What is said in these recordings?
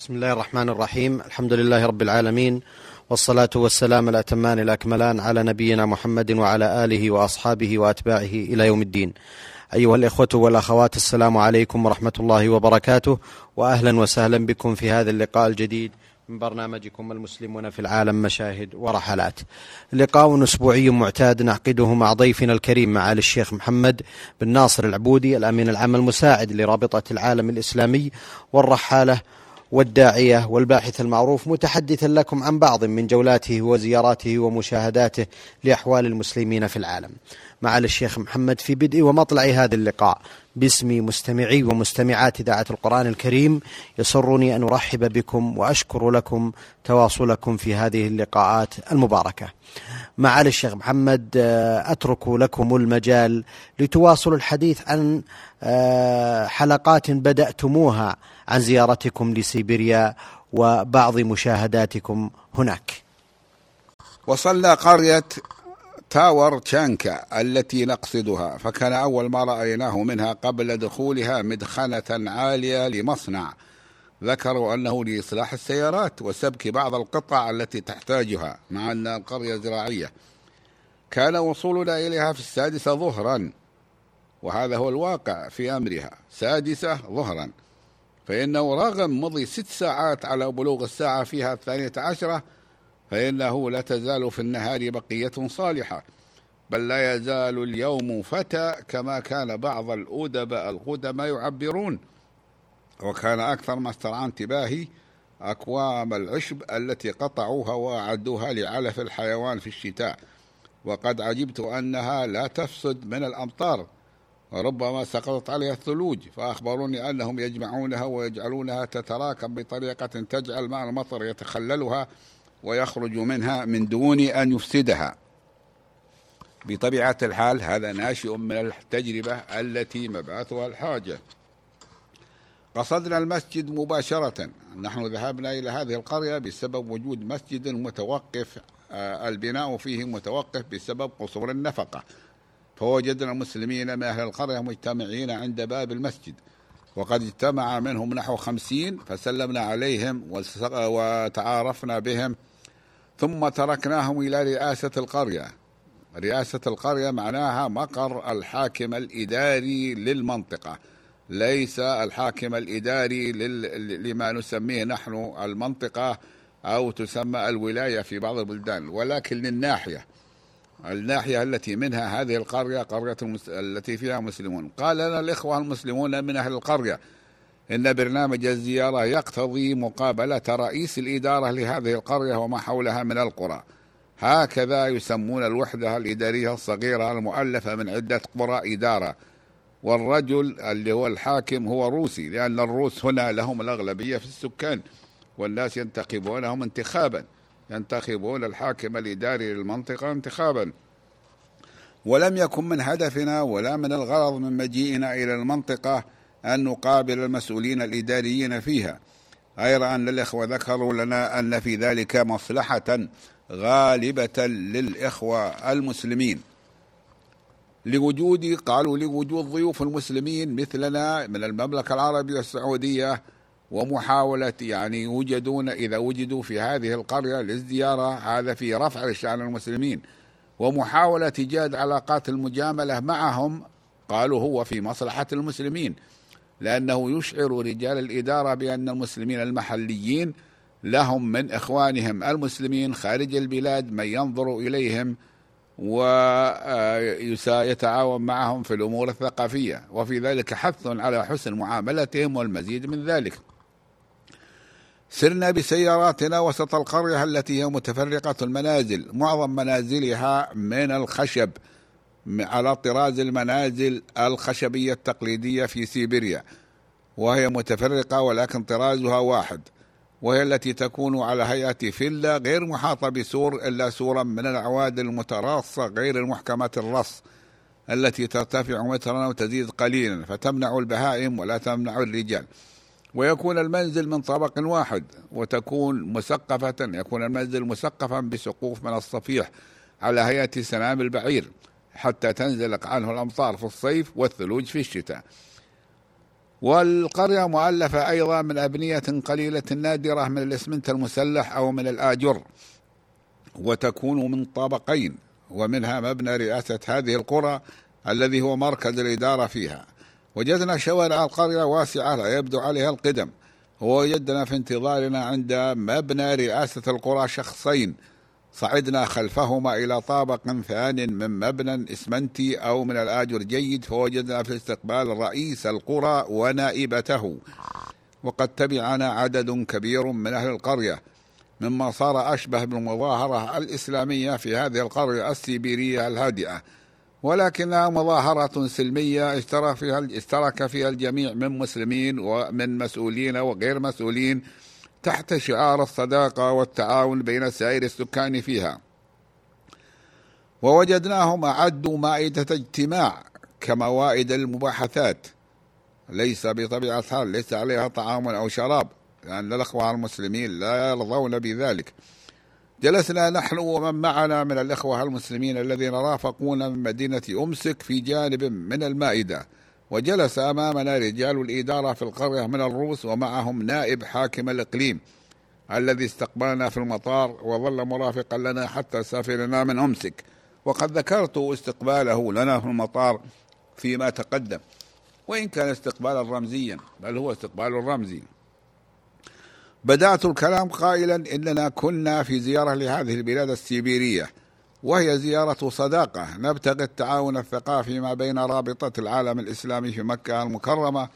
بسم الله الرحمن الرحيم الحمد لله رب العالمين والصلاة والسلام الأتمان الأكملان على نبينا محمد وعلى آله وأصحابه وأتباعه إلى يوم الدين أيها الإخوة والأخوات السلام عليكم ورحمة الله وبركاته وأهلا وسهلا بكم في هذا اللقاء الجديد من برنامجكم المسلمون في العالم مشاهد ورحلات لقاء أسبوعي معتاد نعقده مع ضيفنا الكريم معالي الشيخ محمد بن ناصر العبودي الأمين العام المساعد لرابطة العالم الإسلامي والرحالة والداعية والباحث المعروف متحدثا لكم عن بعض من جولاته وزياراته ومشاهداته لأحوال المسلمين في العالم. معالي الشيخ محمد في بدء ومطلع هذا اللقاء. باسم مستمعي ومستمعات إذاعة القرآن الكريم. يسرني أن أرحب بكم وأشكر لكم تواصلكم في هذه اللقاءات المباركة. معالي الشيخ محمد أترك لكم المجال لتواصلوا الحديث عن حلقات بدأتموها عن زيارتكم لسيبيريا وبعض مشاهداتكم هناك. وصلنا قرية تاور تشانكا التي نقصدها فكان أول ما رأيناه منها قبل دخولها مدخنة عالية لمصنع. ذكروا أنه لإصلاح السيارات وسبك بعض القطع التي تحتاجها مع أن القرية زراعية. كان وصولنا إليها في السادسة ظهرا وهذا هو الواقع في أمرها. سادسة ظهرا. فإنه رغم مضي ست ساعات على بلوغ الساعة فيها الثانية عشرة فإنه لا تزال في النهار بقية صالحة. بل لا يزال اليوم فتى كما كان بعض الأدباء القدماء يعبرون. وكان أكثر ما استرعى انتباهي أكوام العشب التي قطعوها وأعدوها لعلف الحيوان في الشتاء. وقد عجبت أنها لا تفسد من الأمطار. وربما سقطت عليها الثلوج فأخبروني أنهم يجمعونها ويجعلونها تتراكم بطريقة تجعل ماء المطر يتخللها ويخرج منها من دون أن يفسدها. بطبيعة الحال هذا ناشئ من التجربة التي مبعثها الحاجة. قصدنا المسجد مباشرة. نحن ذهبنا إلى هذه القرية بسبب وجود مسجد متوقف البناء فيه متوقف بسبب قصور النفقة. فوجدنا المسلمين من أهل القرية مجتمعين عند باب المسجد. وقد اجتمع منهم نحو خمسين فسلمنا عليهم وتعارفنا بهم. ثم تركناهم إلى رئاسة القرية. رئاسة القرية معناها مقر الحاكم الإداري للمنطقة. ليس الحاكم الإداري لما نسميه نحن المنطقة أو تسمى الولاية في بعض البلدان ولكن للناحية. الناحية التي منها هذه القرية قرية المس... التي فيها مسلمون. قال لنا الإخوة المسلمون من أهل القرية إن برنامج الزيارة يقتضي مقابلة رئيس الإدارة لهذه القرية وما حولها من القرى. هكذا يسمون الوحدة الإدارية الصغيرة المؤلفة من عدة قرى إدارة. والرجل اللي هو الحاكم هو روسي لأن الروس هنا لهم الأغلبية في السكان والناس ينتخبونهم انتخابا. ينتخبون الحاكم الإداري للمنطقة انتخابا. ولم يكن من هدفنا ولا من الغرض من مجيئنا إلى المنطقة أن نقابل المسؤولين الإداريين فيها. غير أن الإخوة ذكروا لنا أن في ذلك مصلحة غالبة للإخوة المسلمين. لوجود قالوا لوجود ضيوف المسلمين مثلنا من المملكة العربية السعودية ومحاولة يعني يوجدون إذا وجدوا في هذه القرية للزيارة هذا في رفع شأن المسلمين. ومحاولة إيجاد علاقات المجاملة معهم قالوا هو في مصلحة المسلمين. لأنه يشعر رجال الإدارة بأن المسلمين المحليين لهم من إخوانهم المسلمين خارج البلاد من ينظر إليهم ويتعاون معهم في الأمور الثقافية. وفي ذلك حث على حسن معاملتهم والمزيد من ذلك. سرنا بسياراتنا وسط القرية التي هي متفرقة المنازل. معظم منازلها من الخشب على طراز المنازل الخشبية التقليدية في سيبيريا. وهي متفرقة ولكن طرازها واحد. وهي التي تكون على هيئة فيلا غير محاطة بسور إلا سورا من الأعواد المتراصة غير المحكمة الرص التي ترتفع مترا وتزيد قليلا. فتمنع البهائم ولا تمنع الرجال. ويكون المنزل من طبق واحد وتكون مسقفة يكون المنزل مسقفا بسقوف من الصفيح على هيئة سنام البعير حتى تنزلق عنه الأمطار في الصيف والثلوج في الشتاء. والقرية مؤلفة أيضا من أبنية قليلة نادرة من الإسمنت المسلح أو من الآجر وتكون من طابقين ومنها مبنى رئاسة هذه القرى الذي هو مركز الإدارة فيها. وجدنا شوارع القرية واسعة لا يبدو عليها القدم. ووجدنا في انتظارنا عند مبنى رئاسة القرى شخصين. صعدنا خلفهما إلى طابق ثان من مبنى إسمنتي أو من الآجر جيد فوجدنا في الاستقبال رئيس القرى ونائبته. وقد تبعنا عدد كبير من أهل القرية. مما صار أشبه بالمظاهرة الإسلامية في هذه القرية السيبيرية الهادئة. ولكنها مظاهرة سلمية اشترك فيها اشترك فيها الجميع من مسلمين ومن مسؤولين وغير مسؤولين تحت شعار الصداقة والتعاون بين سائر السكان فيها. ووجدناهم أعدوا مائدة اجتماع كموائد المباحثات. ليس بطبيعة الحال ليس عليها طعام أو شراب لأن الأخوة المسلمين لا يرضون بذلك. جلسنا نحن ومن معنا من الإخوة المسلمين الذين رافقونا من مدينة أمسك في جانب من المائدة. وجلس أمامنا رجال الإدارة في القرية من الروس ومعهم نائب حاكم الإقليم الذي استقبلنا في المطار وظل مرافقا لنا حتى سافرنا من أمسك. وقد ذكرت استقباله لنا في المطار فيما تقدم. وإن كان استقبالا رمزيا بل هو استقبال رمزي بدأت الكلام قائلا إننا كنا في زيارة لهذه البلاد السيبيرية وهي زيارة صداقة نبتغي التعاون الثقافي ما بين رابطة العالم الإسلامي في مكة المكرمة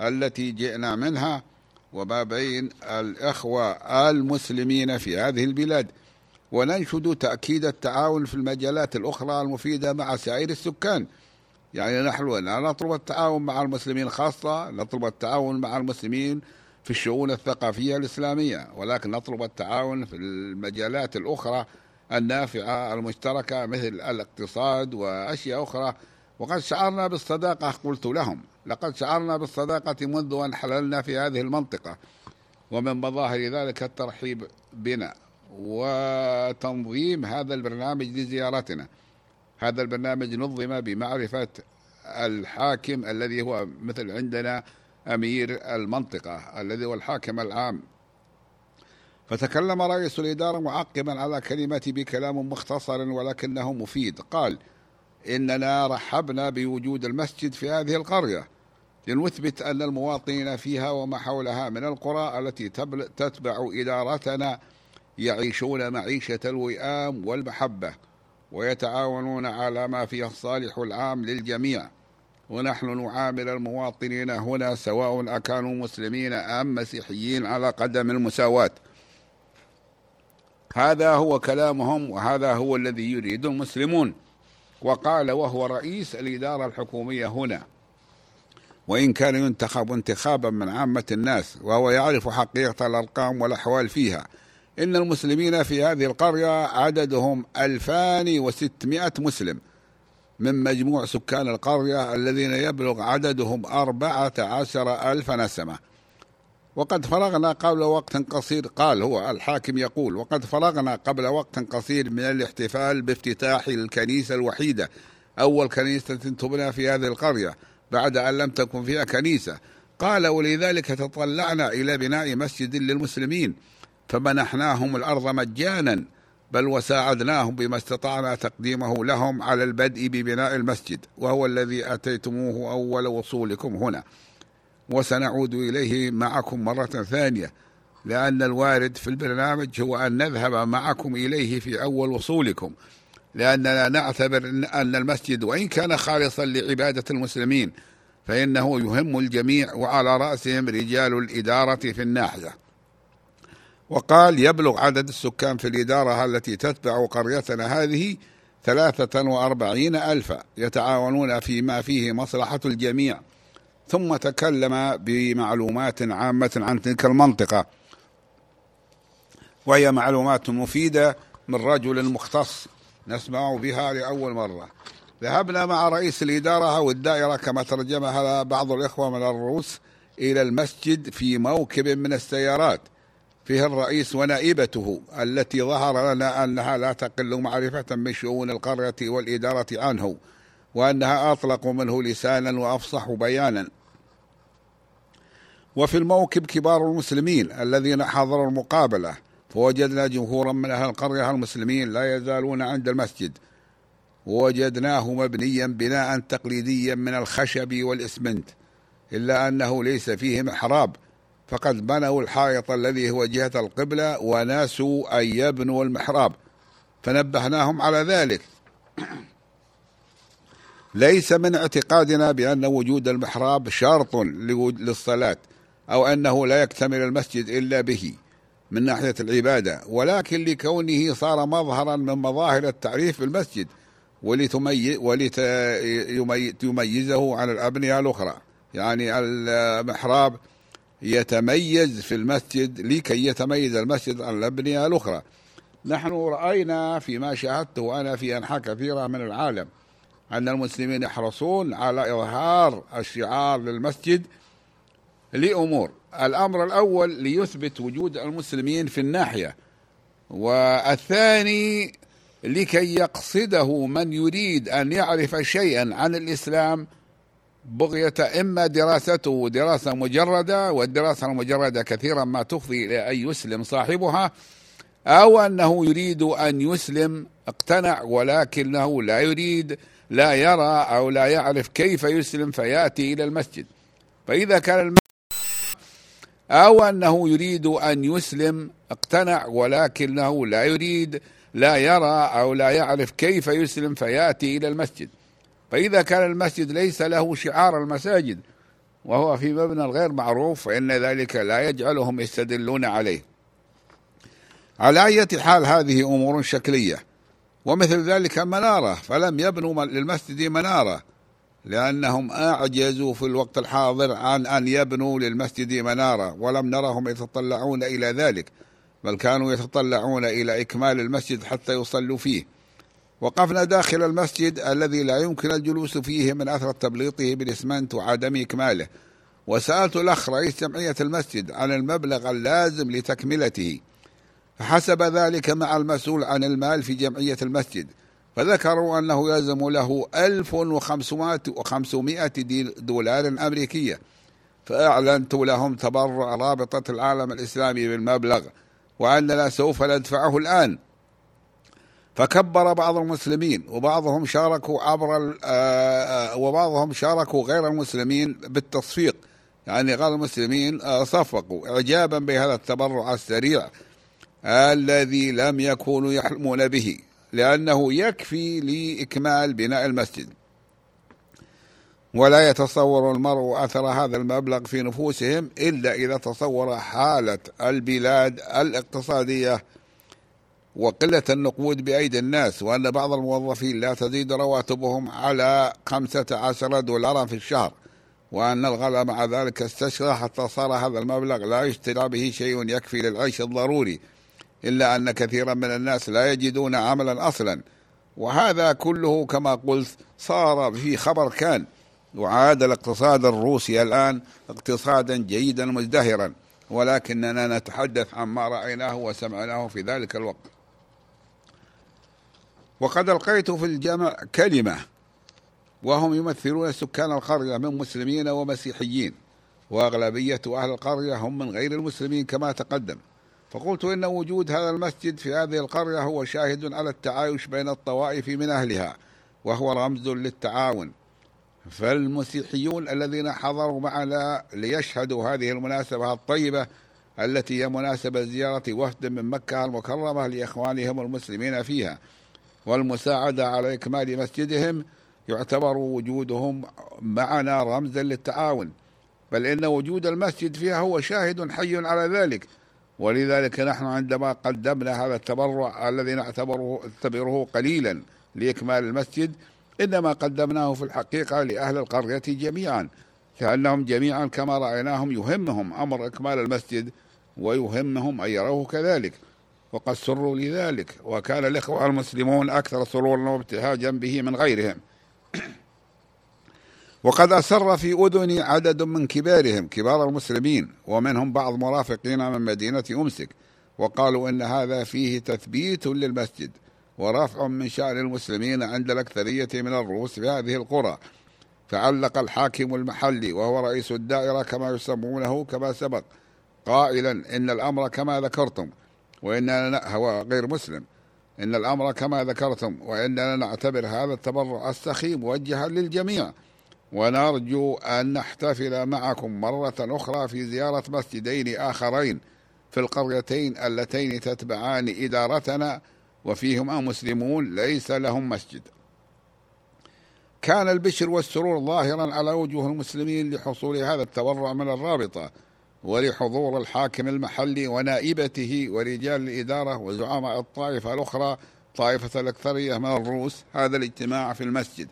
التي جئنا منها وما بين الإخوة المسلمين في هذه البلاد. وننشد تأكيد التعاون في المجالات الأخرى المفيدة مع سائر السكان. يعني نحن لا نطلب التعاون مع المسلمين خاصة نطلب التعاون مع المسلمين في الشؤون الثقافية الإسلامية ولكن نطلب التعاون في المجالات الأخرى النافعة المشتركة مثل الاقتصاد وأشياء أخرى. وقد شعرنا بالصداقة قلت لهم لقد شعرنا بالصداقة منذ أن حللنا في هذه المنطقة. ومن مظاهر ذلك الترحيب بنا وتنظيم هذا البرنامج لزيارتنا. هذا البرنامج نظم بمعرفة الحاكم الذي هو مثل عندنا أمير المنطقة الذي هو الحاكم العام. فتكلم رئيس الإدارة معقبا على كلمتي بكلام مختصر ولكنه مفيد. قال إننا رحبنا بوجود المسجد في هذه القرية. لنثبت أن المواطنين فيها وما حولها من القرى التي تتبع إدارتنا يعيشون معيشة الوئام والمحبة ويتعاونون على ما فيه الصالح العام للجميع. ونحن نعامل المواطنين هنا سواء أكانوا مسلمين أم مسيحيين على قدم المساواة. هذا هو كلامهم وهذا هو الذي يريد المسلمون. وقال وهو رئيس الإدارة الحكومية هنا. وإن كان ينتخب انتخابا من عامة الناس وهو يعرف حقيقة الأرقام والأحوال فيها إن المسلمين في هذه القرية عددهم 2600 مسلم. من مجموع سكان القرية الذين يبلغ عددهم أربعة عشر ألف نسمة. وقد فرغنا قبل وقت قصير قال هو الحاكم يقول وقد فرغنا قبل وقت قصير من الاحتفال بافتتاح الكنيسة الوحيدة أول كنيسة تبنى في هذه القرية بعد أن لم تكن فيها كنيسة. قال ولذلك تطلعنا إلى بناء مسجد للمسلمين فمنحناهم الأرض مجانا بل وساعدناهم بما استطعنا تقديمه لهم على البدء ببناء المسجد وهو الذي أتيتموه أول وصولكم هنا. وسنعود إليه معكم مرة ثانية لأن الوارد في البرنامج هو أن نذهب معكم إليه في أول وصولكم لأننا نعتبر أن المسجد وإن كان خالصا لعبادة المسلمين فإنه يهم الجميع وعلى رأسهم رجال الإدارة في الناحية. وقال يبلغ عدد السكان في الإدارة التي تتبع قريتنا هذه ثلاثة وأربعين ألفا يتعاونون فيما فيه مصلحة الجميع ثم تكلم بمعلومات عامة عن تلك المنطقة. وهي معلومات مفيدة من رجل مختص نسمع بها لأول مرة. ذهبنا مع رئيس الإدارة أو الدائرة كما ترجمها بعض الإخوة من الروس إلى المسجد في موكب من السيارات. فيها الرئيس ونائبته التي ظهر لنا أنها لا تقل معرفة بشؤون القرية والإدارة عنه وأنها أطلق منه لسانا وأفصح بيانا. وفي الموكب كبار المسلمين الذين حضروا المقابلة فوجدنا جمهورا من أهل القرية المسلمين لا يزالون عند المسجد. ووجدناه مبنيا بناء تقليديا من الخشب والإسمنت إلا أنه ليس فيه محراب. فقد بنوا الحائط الذي هو جهة القبلة وناسوا أن يبنوا المحراب. فنبهناهم على ذلك. ليس من اعتقادنا بأن وجود المحراب شرط للصلاة أو أنه لا يكتمل المسجد إلا به من ناحية العبادة ولكن لكونه صار مظهرا من مظاهر التعريف بالمسجد ولتميزه عن الأبنية الأخرى. يعني المحراب يتميز في المسجد لكي يتميز المسجد عن الأبنية الأخرى. نحن رأينا فيما شاهدته أنا في أنحاء كثيرة من العالم أن المسلمين يحرصون على إظهار الشعار للمسجد لأمور. الأمر الأول ليثبت وجود المسلمين في الناحية والثاني لكي يقصده من يريد أن يعرف شيئا عن الإسلام بغية إما دراسته دراسة مجردة والدراسة المجردة كثيرا ما تفضي إلى أن يسلم صاحبها أو أنه يريد أن يسلم اقتنع ولكنه لا يريد لا يرى أو لا يعرف كيف يسلم فيأتي إلى المسجد. فإذا كان أو أنه يريد أن يسلم اقتنع ولكنه لا يريد لا يرى أو لا يعرف كيف يسلم فيأتي إلى المسجد. فإذا كان المسجد ليس له شعار المساجد وهو في مبنى غير معروف فإن ذلك لا يجعلهم يستدلون عليه. على أي حال هذه أمور شكلية ومثل ذلك منارة فلم يبنوا للمسجد منارة لأنهم أعجزوا في الوقت الحاضر عن أن يبنوا للمسجد منارة ولم نرهم يتطلعون إلى ذلك بل كانوا يتطلعون إلى إكمال المسجد حتى يصلوا فيه. وقفنا داخل المسجد الذي لا يمكن الجلوس فيه من أثر تبليطه بالإسمنت وعدم إكماله وسألت الأخ رئيس جمعية المسجد عن المبلغ اللازم لتكملته. فحسب ذلك مع المسؤول عن المال في جمعية المسجد فذكروا أنه يلزم له 1500 دولار أمريكية. فأعلنت لهم تبرع رابطة العالم الإسلامي بالمبلغ وأننا سوف ندفعه الآن. فكبر بعض المسلمين وبعضهم شاركوا عبر وبعضهم شاركوا غير المسلمين بالتصفيق. يعني غير المسلمين صفقوا إعجابا بهذا التبرع السريع الذي لم يكونوا يحلمون به لأنه يكفي لإكمال بناء المسجد. ولا يتصور المرء أثر هذا المبلغ في نفوسهم إلا إذا تصور حالة البلاد الاقتصادية وقلة النقود بأيدي الناس وأن بعض الموظفين لا تزيد رواتبهم على خمسة عشر دولارا في الشهر وأن الغلاء مع ذلك استشرى حتى صار هذا المبلغ لا يشترى به شيء يكفي للعيش الضروري إلا أن كثيرا من الناس لا يجدون عملا أصلا. وهذا كله كما قلت صار في خبر كان وعاد الاقتصاد الروسي الآن اقتصادا جيدا مزدهرا ولكننا نتحدث عن ما رأيناه وسمعناه في ذلك الوقت. وقد ألقيت في الجمع كلمة وهم يمثلون سكان القرية من مسلمين ومسيحيين وأغلبية أهل القرية هم من غير المسلمين كما تقدم. فقلت إن وجود هذا المسجد في هذه القرية هو شاهد على التعايش بين الطوائف من أهلها وهو رمز للتعاون. فالمسيحيون الذين حضروا معنا ليشهدوا هذه المناسبة الطيبة التي هي مناسبة زيارة وفد من مكة المكرمة لإخوانهم المسلمين فيها. والمساعدة على إكمال مسجدهم يعتبر وجودهم معنا رمزا للتعاون. بل إن وجود المسجد فيها هو شاهد حي على ذلك. ولذلك نحن عندما قدمنا هذا التبرع الذي نعتبره نعتبره قليلا لإكمال المسجد إنما قدمناه في الحقيقة لأهل القرية جميعا كأنهم جميعا كما رأيناهم يهمهم أمر إكمال المسجد ويهمهم أن يروه كذلك. وقد سروا لذلك وكان الإخوة المسلمون أكثر سرورا وابتهاجا به من غيرهم. وقد أسر في أذني عدد من كبارهم كبار المسلمين ومنهم بعض مرافقين من مدينة أمسك وقالوا إن هذا فيه تثبيت للمسجد ورفع من شأن المسلمين عند الأكثرية من الروس في هذه القرى. فعلق الحاكم المحلي وهو رئيس الدائرة كما يسمونه كما سبق قائلا إن الأمر كما ذكرتم. وإننا هو غير مسلم. إن الأمر كما ذكرتم وإننا نعتبر هذا التبرع السخي موجها للجميع. ونرجو أن نحتفل معكم مرة أخرى في زيارة مسجدين آخرين في القريتين اللتين تتبعان إدارتنا وفيهما مسلمون ليس لهم مسجد. كان البشر والسرور ظاهرا على وجوه المسلمين لحصول هذا التبرع من الرابطة. ولحضور الحاكم المحلي ونائبته ورجال الإدارة وزعماء الطائفة الأخرى طائفة الأكثرية من الروس هذا الاجتماع في المسجد.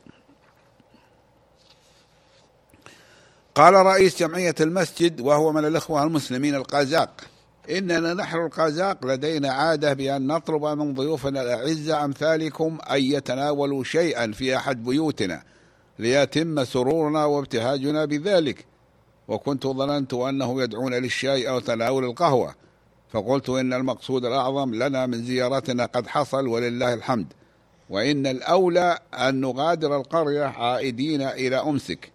قال رئيس جمعية المسجد وهو من الإخوة المسلمين القازاق إننا نحن القازاق لدينا عادة بأن نطلب من ضيوفنا الأعزة أمثالكم أن يتناولوا شيئا في أحد بيوتنا ليتم سرورنا وابتهاجنا بذلك وكنت ظننت أنه يدعون للشاي أو تناول القهوة فقلت إن المقصود الأعظم لنا من زيارتنا قد حصل ولله الحمد وإن الأولى أن نغادر القرية عائدين إلى أمسك.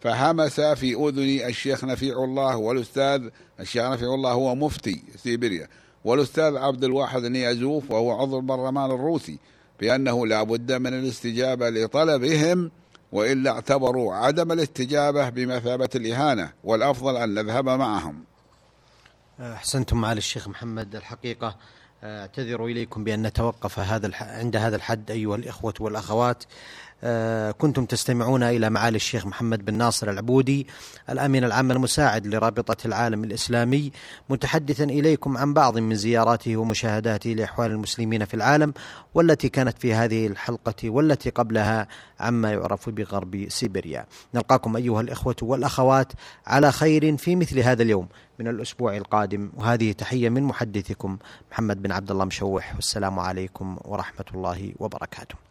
فهمس في أذني الشيخ نفيع الله والأستاذ الشيخ نفيع الله هو مفتي سيبيريا والأستاذ عبد الواحد نيازوف وهو عضو البرلمان الروسي بأنه لا بد من الاستجابة لطلبهم وإلا اعتبروا عدم الاستجابة بمثابة الإهانة والأفضل أن نذهب معهم. أحسنتم معالي الشيخ محمد. الحقيقة أعتذر إليكم بأن نتوقف هذا عند هذا الحد أيها الإخوة والأخوات. كنتم تستمعون إلى معالي الشيخ محمد بن ناصر العبودي الأمين العام المساعد لرابطة العالم الإسلامي متحدثا إليكم عن بعض من زياراته ومشاهداته لأحوال المسلمين في العالم والتي كانت في هذه الحلقة والتي قبلها عما يعرف بغرب سيبيريا. نلقاكم أيها الإخوة والأخوات على خير في مثل هذا اليوم من الأسبوع القادم وهذه تحية من محدثكم محمد بن عبد الله مشوح والسلام عليكم ورحمة الله وبركاته.